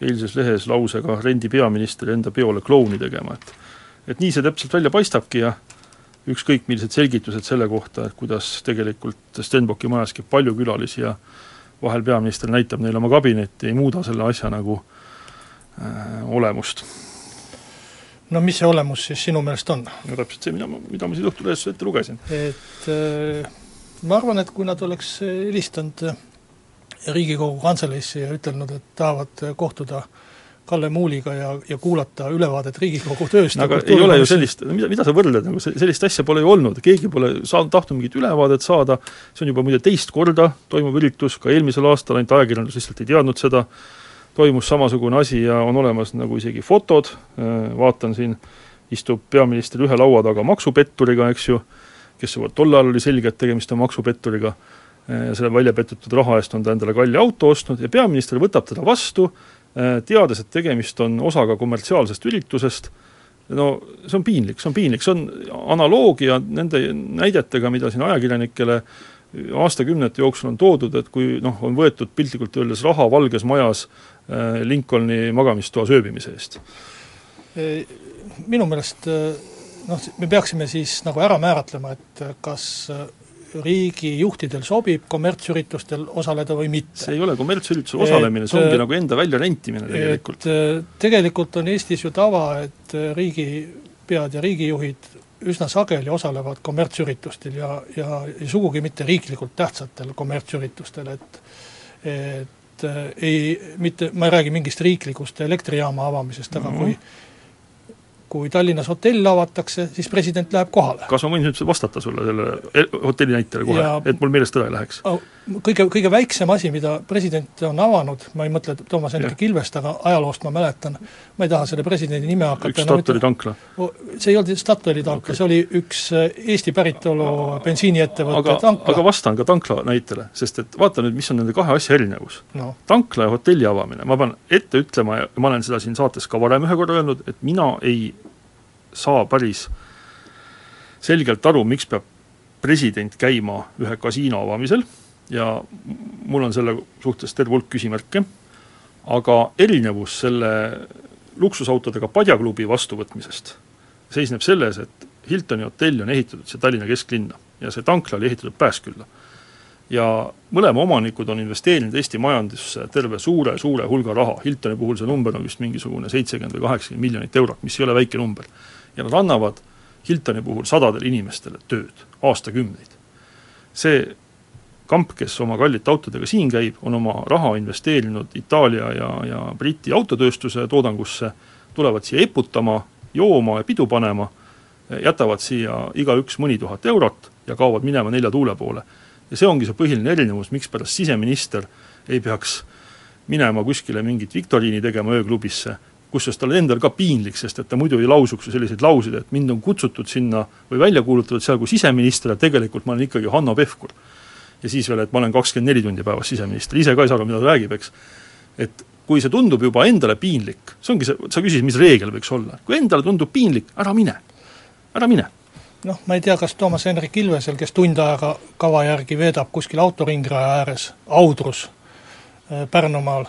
eilses lehes lausega rendi peaminister enda peole klouni tegema, et et nii see täpselt välja paistabki ja ükskõik, millised selgitused selle kohta, et kuidas tegelikult Stenbocki majas käib palju külalisi ja vahel peaminister näitab neile oma kabinetti, ei muuda selle asja nagu äh, olemust. no mis see olemus siis sinu meelest on? no täpselt see, mida ma, mida ma siit Õhtulehest ette lugesin. et äh, ma arvan, et kui nad oleks helistanud Riigikogu kantseleisse ja ütelnud, et tahavad kohtuda äh, Kalle Muuliga ja, ja kuulata ülevaadet Riigikogu tööst. Aga ei ole ju sellist, mida, mida sa võrdled, nagu sellist asja pole ju olnud, keegi pole saanud, tahtnud mingit ülevaadet saada, see on juba muide teist korda toimuv üritus, ka eelmisel aastal, ainult ajakirjandus lihtsalt ei teadnud seda, toimus samasugune asi ja on olemas nagu isegi fotod, vaatan siin, istub peaminister ühe laua taga maksupetturiga, eks ju, kes juba tol ajal oli selge, et tegemist on maksupetturiga, selle välja petetud raha eest on ta endale kalli auto ostnud ja peaminister võtab teda vastu, Äh, teades, et tegemist on osaga kommertsiaalsest üritusest, no see on piinlik, see on piinlik, see on analoogia nende näidetega, mida siin ajakirjanikele aastakümnete jooksul on toodud, et kui noh, on võetud piltlikult öeldes raha Valges Majas äh, Lincolni magamistoas ööbimise eest. Minu meelest noh, me peaksime siis nagu ära määratlema, et kas riigijuhtidel sobib kommertsüritustel osaleda või mitte. see ei ole kommertsüritusel osalemine, see ongi nagu enda väljarentimine tegelikult. Äh, tegelikult on Eestis ju tava, et äh, riigipead ja riigijuhid üsna sageli osalevad kommertsüritustel ja, ja, ja sugugi mitte riiklikult tähtsatel kommertsüritustel, et et äh, ei, mitte, ma ei räägi mingist riiklikust elektrijaama avamisest, aga mm -hmm. kui kui Tallinnas hotell avatakse, siis president läheb kohale. kas ma võin nüüd vastata sulle selle hotelli näitele kohe, et mul meelest ära ei läheks? kõige, kõige väiksem asi, mida president on avanud, ma ei mõtle Toomas Hendrik Ilvest, aga ajaloost ma mäletan, ma ei taha selle presidendi nime hakata üks Statoili tankla. see ei olnud Statoili tankla okay., see oli üks äh, Eesti päritolu bensiiniettevõtte tankla. aga vastan ka tankla näitele, sest et vaata nüüd, mis on nende kahe asja erinevus no.. tankla ja hotelli avamine, ma pean ette ütlema ja ma olen seda siin saates ka varem ühe korra öelnud, et mina ei saa päris selgelt aru, miks peab president käima ühe kasiino avamisel ja mul on selle suhtes terve hulk küsimärke, aga erinevus selle luksusautodega padjaklubi vastuvõtmisest seisneb selles, et Hiltoni hotell on ehitatud siia Tallinna kesklinna ja see tankla oli ehitatud Pääskülla. ja mõlema omanikud on investeerinud Eesti majandusse terve suure-suure hulga raha, Hiltoni puhul see number on vist mingisugune seitsekümmend või kaheksakümmend miljonit eurot, mis ei ole väike number. Ja nad annavad Hiltoni puhul sadadele inimestele tööd, aastakümneid. see kamp, kes oma kallite autodega siin käib, on oma raha investeerinud Itaalia ja, ja Briti autotööstuse toodangusse, tulevad siia eputama, jooma ja pidu panema, jätavad siia igaüks mõni tuhat eurot ja kaovad minema nelja tuule poole. ja see ongi see põhiline erinevus, mikspärast siseminister ei peaks minema kuskile mingit viktoriini tegema ööklubisse, kusjuures tal endal ka piinlik, sest et ta muidu ei lausuks ju selliseid lauseid, et mind on kutsutud sinna või välja kuulutatud seal kui siseminister ja tegelikult ma olen ikkagi Hanno Pevkur. Ja siis veel, et ma olen kakskümmend neli tundi päevas siseminister, ise ka ei saa aru, mida ta räägib, eks. et kui see tundub juba endale piinlik, see ongi see, sa küsisid, mis reegel võiks olla, kui endale tundub piinlik, ära mine, ära mine. Noh, ma ei tea, kas Toomas Hendrik Ilvesel, kes tund aega kava järgi veedab kuskil autoringraja ääres, Audrus äh, Pärnumaal,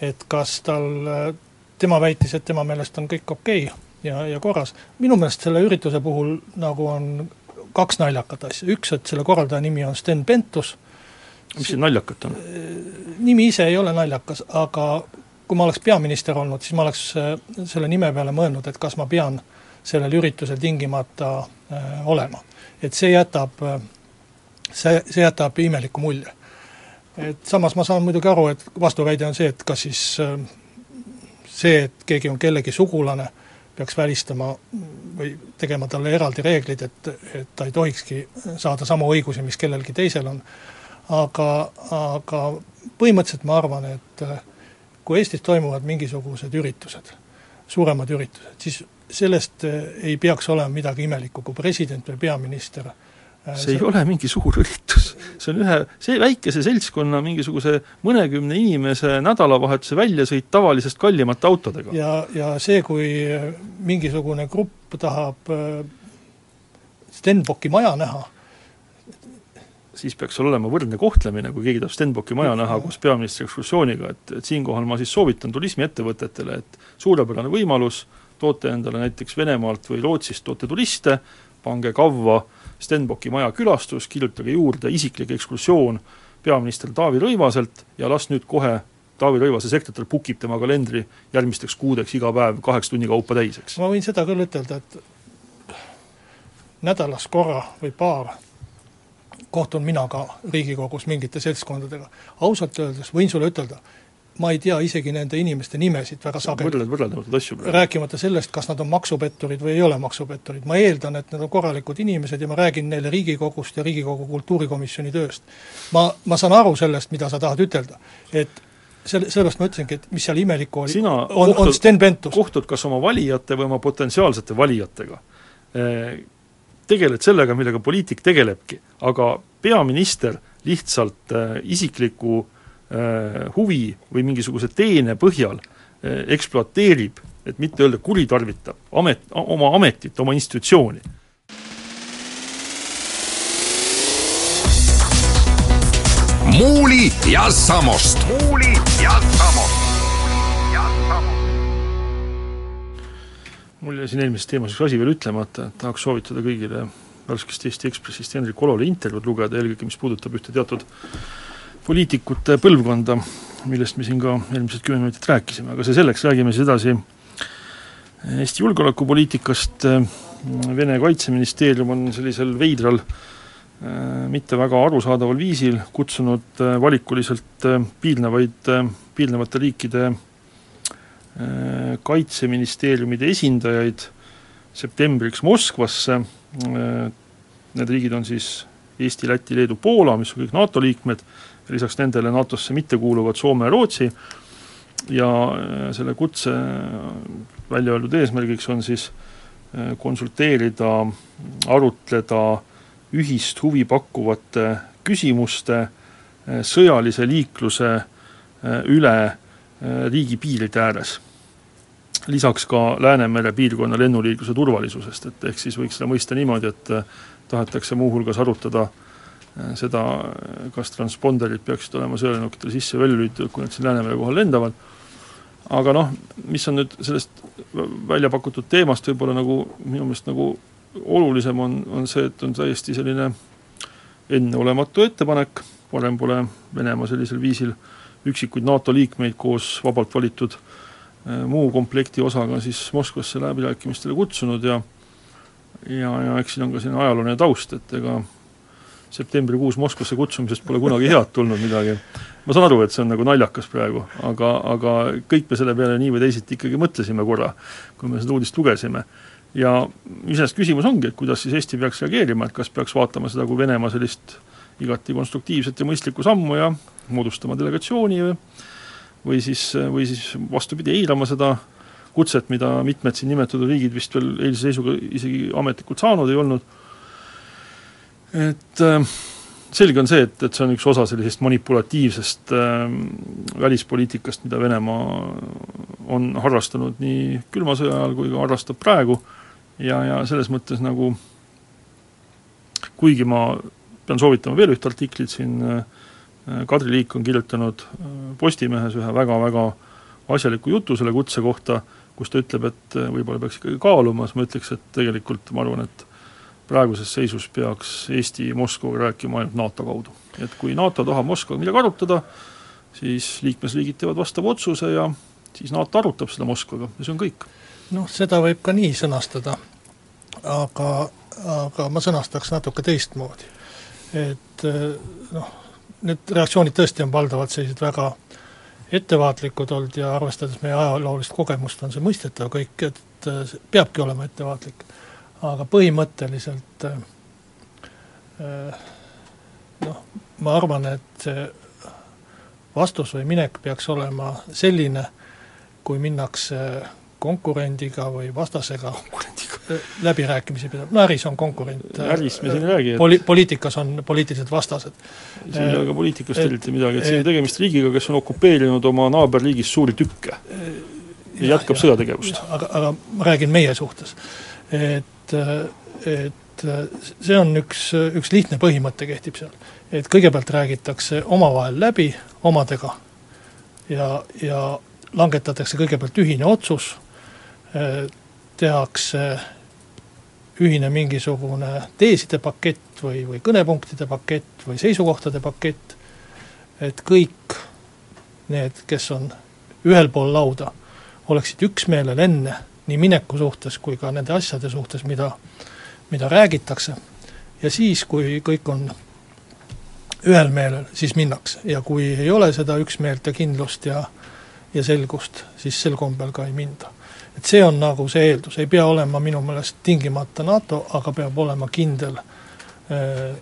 et kas tal, äh, tema väitis, et tema meelest on kõik okei okay ja, ja korras. minu meelest selle ürituse puhul nagu on kaks naljakat asja, üks, et selle korraldaja nimi on Sten Pentus, mis siin naljakat on? nimi ise ei ole naljakas, aga kui ma oleks peaminister olnud, siis ma oleks äh, selle nime peale mõelnud, et kas ma pean sellel üritusel tingimata äh, olema. et see jätab, äh, see, see jätab imeliku mulje. et samas ma saan muidugi aru, et vastuväide on see, et kas siis äh, see, et keegi on kellegi sugulane äh,, peaks välistama või tegema talle eraldi reeglid, et, et ta ei tohikski saada samu õigusi, mis kellelgi teisel on. aga, aga põhimõtteliselt ma arvan, et kui Eestis toimuvad mingisugused üritused, suuremad üritused, siis sellest ei peaks olema midagi imelikku, kui president või peaminister Äh, see ei ole mingi suur üritus, see on ühe, see väikese seltskonna mingisuguse mõnekümne inimese nädalavahetuse väljasõit tavalisest kallimate autodega. ja, ja see, kui mingisugune grupp tahab äh, Stenbocki maja näha, siis peaks seal olema võrdne kohtlemine, kui keegi tahab Stenbocki maja näha koos peaministri ekskursiooniga, et, et siinkohal ma siis soovitan turismiettevõtetele, et suurepärane võimalus, toote endale näiteks Venemaalt või Rootsist, toote turiste, pange kavva äh, Stenbocki maja külastus, kirjutage juurde isiklik ekskursioon peaminister Taavi Rõivaselt ja las nüüd kohe Taavi Rõivase sekretär book ib tema kalendri järgmisteks kuudeks iga päev kaheksa tunni kaupa täiseks. ma võin seda küll ütelda, et nädalas korra või paar kohtun mina ka Riigikogus mingite seltskondadega. ausalt öeldes võin sulle ütelda, ma ei tea isegi nende inimeste nimesid väga sageli. võrdled võrreldamatud asju praegu. rääkimata sellest, kas nad on maksupetturid või ei ole maksupetturid, ma eeldan, et nad on korralikud inimesed ja ma räägin neile Riigikogust ja Riigikogu kultuurikomisjoni tööst. ma, ma saan aru sellest, mida sa tahad ütelda, et selle, sellepärast ma ütlesingi, et mis seal imelikku oli, on, on Sten Pentus. kohtud kas oma valijate või oma potentsiaalsete valijatega. Tegeled sellega, millega poliitik tegelebki, aga peaminister lihtsalt isikliku Äh, huvi või mingisuguse teene põhjal äh, ekspluateerib, et mitte öelda kuritarvitab amet, oma ametit, oma institutsiooni. muuli ja Samost. muuli ja Samost. mul jäi siin eelmises teemas üks asi veel ütlemata, et tahaks soovitada kõigile värskest Eesti Ekspressist Hendrik Olole intervjuud lugeda, eelkõige mis puudutab ühte teatud poliitikute põlvkonda, millest me siin ka eelmised kümme minutit rääkisime, aga see selleks, räägime siis edasi Eesti julgeolekupoliitikast, Vene kaitseministeerium on sellisel veidral mitte väga arusaadaval viisil kutsunud valikuliselt piirnevaid, piirnevate riikide kaitseministeeriumide esindajaid septembriks Moskvasse, need riigid on siis Eesti, Läti, Leedu, Poola, mis on kõik NATO liikmed, lisaks nendele NATO-sse mitte kuuluvad Soome ja Rootsi, ja selle kutse välja öeldud eesmärgiks on siis konsulteerida, arutleda ühist huvi pakkuvate küsimuste sõjalise liikluse üle riigipiiride ääres. Lisaks ka Läänemere piirkonna lennuliikluse turvalisusest, et ehk siis võiks seda mõista niimoodi, et äh, tahetakse muuhulgas arutada äh, seda, kas transponderid peaksid olema sõjalennukitele sisse ja välja lülitatud, kui nad siin Läänemere kohal lendavad, aga noh, mis on nüüd sellest välja pakutud teemast võib-olla nagu minu meelest nagu olulisem on, on see, et on täiesti selline enneolematu ettepanek, varem pole Venemaa sellisel viisil üksikuid NATO liikmeid koos vabalt valitud äh, Äh, muu komplekti osaga siis Moskvasse läbirääkimistele kutsunud ja ja, ja eks siin on ka selline ajalooline taust, et ega septembrikuus Moskvasse kutsumisest pole kunagi head tulnud midagi. ma saan aru, et see on nagu naljakas praegu, aga, aga kõik me selle peale nii või teisiti ikkagi mõtlesime korra, kui me seda uudist lugesime. ja iseenesest küsimus ongi, et kuidas siis Eesti peaks reageerima, et kas peaks vaatama seda kui Venemaa sellist igati konstruktiivset ja mõistlikku sammu ja moodustama delegatsiooni või või siis, või siis vastupidi, eirama seda kutset, mida mitmed siin nimetatud riigid vist veel eilse seisuga isegi ametlikult saanud ei olnud, et äh, selge on see, et, et see on üks osa sellisest manipulatiivsest äh, välispoliitikast, mida Venemaa on harrastanud nii külma sõja ajal kui ka harrastab praegu. Ja, ja selles mõttes nagu kuigi ma pean soovitama veel ühte artiklit siin äh, Kadri Liik on kirjutanud äh, Postimehes ühe väga-väga asjaliku jutu selle kutse kohta, kus ta ütleb, et äh, võib-olla peaks ikkagi kaaluma, siis ma ütleks, et tegelikult ma arvan, et praeguses seisus peaks Eesti Moskvaga rääkima ainult NATO kaudu. et kui NATO tahab Moskvaga midagi arutada, siis liikmesriigid teevad vastava otsuse ja siis NATO arutab seda Moskvaga ja see on kõik. noh, seda võib ka nii sõnastada, aga, aga ma sõnastaks natuke teistmoodi. et äh, noh, need reaktsioonid tõesti on valdavalt sellised väga ettevaatlikud olnud ja arvestades meie ajaloolist kogemust, on see mõistetav kõik, et peabki olema ettevaatlik. Aga põhimõtteliselt noh, ma arvan, et see vastus või minek peaks olema selline, kui minnakse konkurendiga või vastasega läbirääkimisi pidada, no äris on konkurent. äris me siin ei räägi, et poli-, poliitikas on poliitilised vastased. siin ei ole ka poliitikast eriti midagi, et siin on tegemist riigiga, kes on okupeerinud oma naaberriigis suuri tükke ja jätkab ja, sõjategevust. aga, aga ma räägin meie suhtes. et, et see on üks, üks lihtne põhimõte kehtib seal. et kõigepealt räägitakse omavahel läbi, omadega, ja, ja langetatakse kõigepealt ühine otsus, tehakse ühine mingisugune teeside pakett või, või kõnepunktide pakett või seisukohtade pakett, et kõik need, kes on ühel pool lauda, oleksid üksmeelel enne nii mineku suhtes kui ka nende asjade suhtes, mida, mida räägitakse, ja siis, kui kõik on ühel meelel, siis minnakse. Ja kui ei ole seda üksmeelt ja kindlust ja ja selgust, siis sel kombel ka ei minda. Et see on nagu see eeldus, ei pea olema minu meelest tingimata NATO, aga peab olema kindel äh,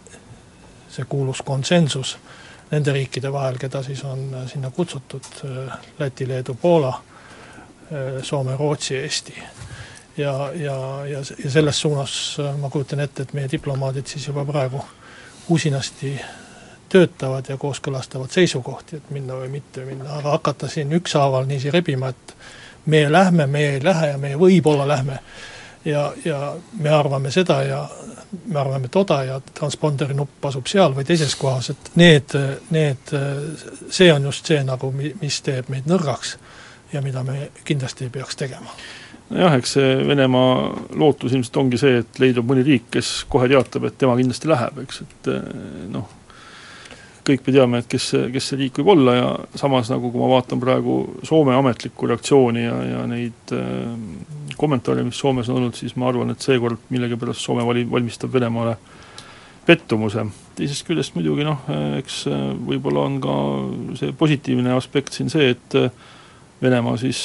see kuulus konsensus nende riikide vahel, keda siis on äh, sinna kutsutud, äh, Läti, Leedu, Poola, Soome, Rootsi, Eesti. ja, ja, ja, ja selles suunas ma kujutan ette, et meie diplomaadid siis juba praegu usinasti töötavad ja kooskõlastavad seisukohti, et minna või mitte minna, aga hakata siin ükshaaval niiviisi rebima, et meie lähme, meie ei lähe ja meie võib-olla lähme. ja, ja me arvame seda ja me arvame toda ja transponderi nupp asub seal või teises kohas, et need, need, see on just see nagu, mis teeb meid nõrgaks ja mida me kindlasti ei peaks tegema nojah, eks see Venemaa lootus ilmselt ongi see, et leidub mõni riik, kes kohe teatab, et tema kindlasti läheb, eks, et noh, kõik me teame, et kes kes see riik võib olla ja samas nagu kui ma vaatan praegu Soome ametlikku reaktsiooni ja, ja neid äh, kommentaare, mis Soomes on olnud, siis ma arvan, et seekord millegipärast Soome vali-, valmistab Venemaale pettumuse. teisest küljest muidugi noh, eks äh, võib-olla on ka see positiivne aspekt siin see, et äh, Venemaa siis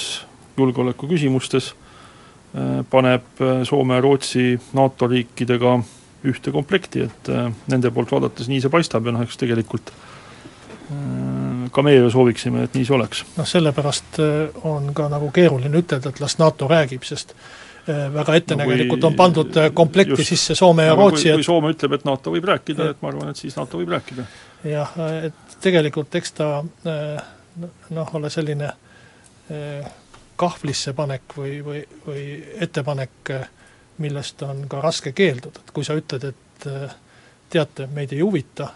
julgeoleku küsimustes äh, paneb Soome ja Rootsi NATO riikidega ühte komplekti, et äh, nende poolt vaadates nii see paistab ja noh, eks tegelikult äh, ka meie ju sooviksime, et nii see oleks. noh, sellepärast äh, on ka nagu keeruline ütelda, et las NATO räägib, sest äh, väga ettenägelikult on pandud äh, komplekti just, sisse Soome ja Rootsi, et kui Soome ütleb, et NATO võib rääkida, et ma arvan, et siis NATO võib rääkida. jah, et tegelikult eks ta noh, ole selline kahvlisse panek või, või, või ettepanek, millest on ka raske keelduda, et kui sa ütled, et teate, meid ei huvita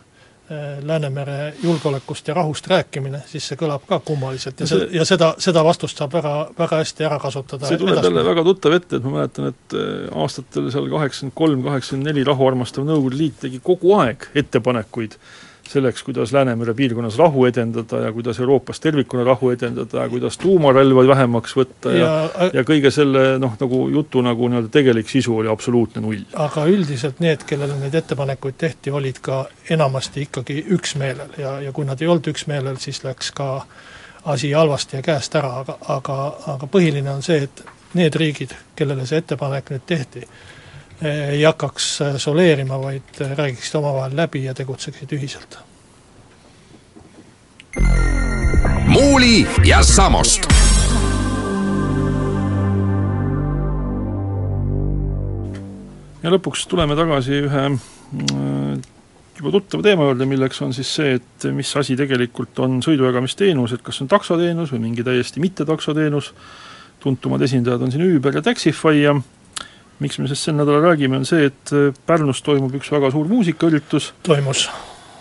Äh, Läänemere julgeolekust ja rahust rääkimine, siis see kõlab ka kummaliselt. Ja see, ja seda, seda vastust saab väga, väga hästi ära kasutada see tuleb jälle väga tuttav ette, et ma mäletan, et äh, aastatel seal kaheksakümmend kolm, kaheksakümmend neli rahuarmastav Nõukogude Liit tegi kogu aeg ettepanekuid selleks, kuidas Läänemere piirkonnas rahu edendada ja kuidas Euroopas tervikuna rahu edendada ja kuidas tuumarelva vähemaks võtta ja ja, ja kõige selle noh, nagu jutu nagu nii-öelda tegelik sisu oli absoluutne null. aga üldiselt need, kellele neid ettepanekuid tehti, olid ka enamasti ikkagi üksmeelel ja, ja kui nad ei olnud üksmeelel, siis läks ka asi halvasti ja käest ära, aga, aga, aga põhiline on see, et need riigid, kellele see ettepanek nüüd tehti, ei hakkaks äh, soleerima, vaid äh, räägiksid omavahel läbi ja tegutseksid ühiselt. muuli ja Samost. ja lõpuks tuleme tagasi ühe äh, juba tuttava teema juurde, milleks on siis see, et mis asi tegelikult on sõidujagamisteenus, et kas see on taksoteenus või mingi täiesti mitte taksoteenus, tuntumad esindajad on siin Uber ja Taxify ja miks me sellest sel nädalal räägime, on see, et äh, Pärnus toimub üks väga suur muusikaüritus. toimus.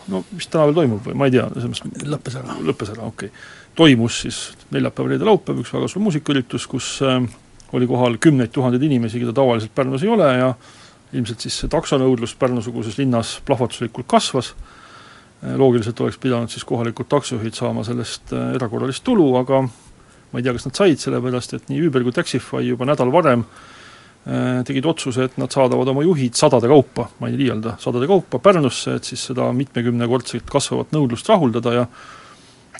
no mis täna veel toimub või ma ei tea, selles mõttes lõppes ära. lõppes ära, okei okay. toimus siis neljapäev, reede, laupäev üks väga suur muusikaüritus, kus äh, oli kohal kümneid tuhandeid inimesi, keda tavaliselt Pärnus ei ole ja ilmselt siis see taksonõudlus Pärnu-suguses linnas plahvatuslikult kasvas, äh, loogiliselt oleks pidanud siis kohalikud taksojuhid saama sellest äh, erakorralist tulu, aga ma ei tea, kas nad said, sellepärast et nii Uber kui Taxify juba nädal varem Äh, tegid otsuse, et nad saadavad oma juhid sadade kaupa, ma ei liialda, sadade kaupa Pärnusse, et siis seda mitmekümnekordselt kasvavat nõudlust rahuldada ja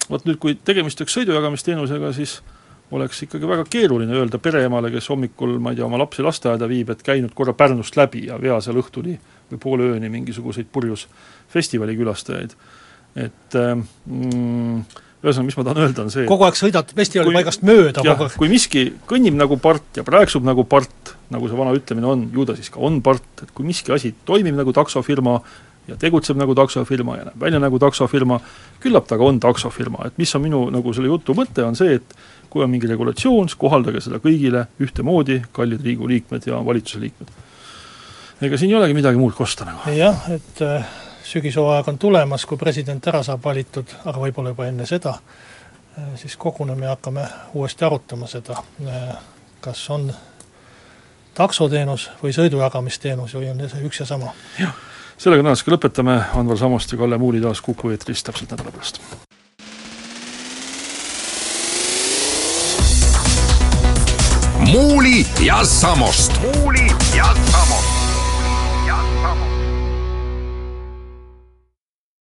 vot nüüd, kui tegemist oleks sõidujagamisteenusega, siis oleks ikkagi väga keeruline öelda pereemale, kes hommikul, ma ei tea, oma lapsi lasteaeda viib, et käinud korra Pärnust läbi ja vea seal õhtuni või poole ööni mingisuguseid purjus festivali külastajaid. et äh, mm, ühesõnaga, mis ma tahan öelda, on see kogu aeg sõidad festivali paigast mööda jah, kui miski kõnnib nagu part ja prääksub nagu part, nagu see vana ütlemine on, ju ta siis ka on part, et kui miski asi toimib nagu taksofirma ja tegutseb nagu taksofirma ja näeb välja nagu taksofirma, küllap ta ka on taksofirma, et mis on minu nagu selle jutu mõte, on see, et kui on mingi regulatsioon, siis kohaldage seda kõigile ühtemoodi, kallid Riigikogu liikmed ja valitsuse liikmed. ega siin ei olegi midagi muud kosta nagu. jah, et äh sügishooaeg on tulemas, kui president ära saab valitud, aga võib-olla juba enne seda, äh, siis koguneme ja hakkame uuesti arutama seda, äh, kas on taksoteenus või sõidujagamisteenus või on see üks ja sama. jah, sellega tänasega lõpetame, Anvar Samost ja Kalle Muuli taas Kuku eetris täpselt nädala pärast. muuli ja Samost. muuli ja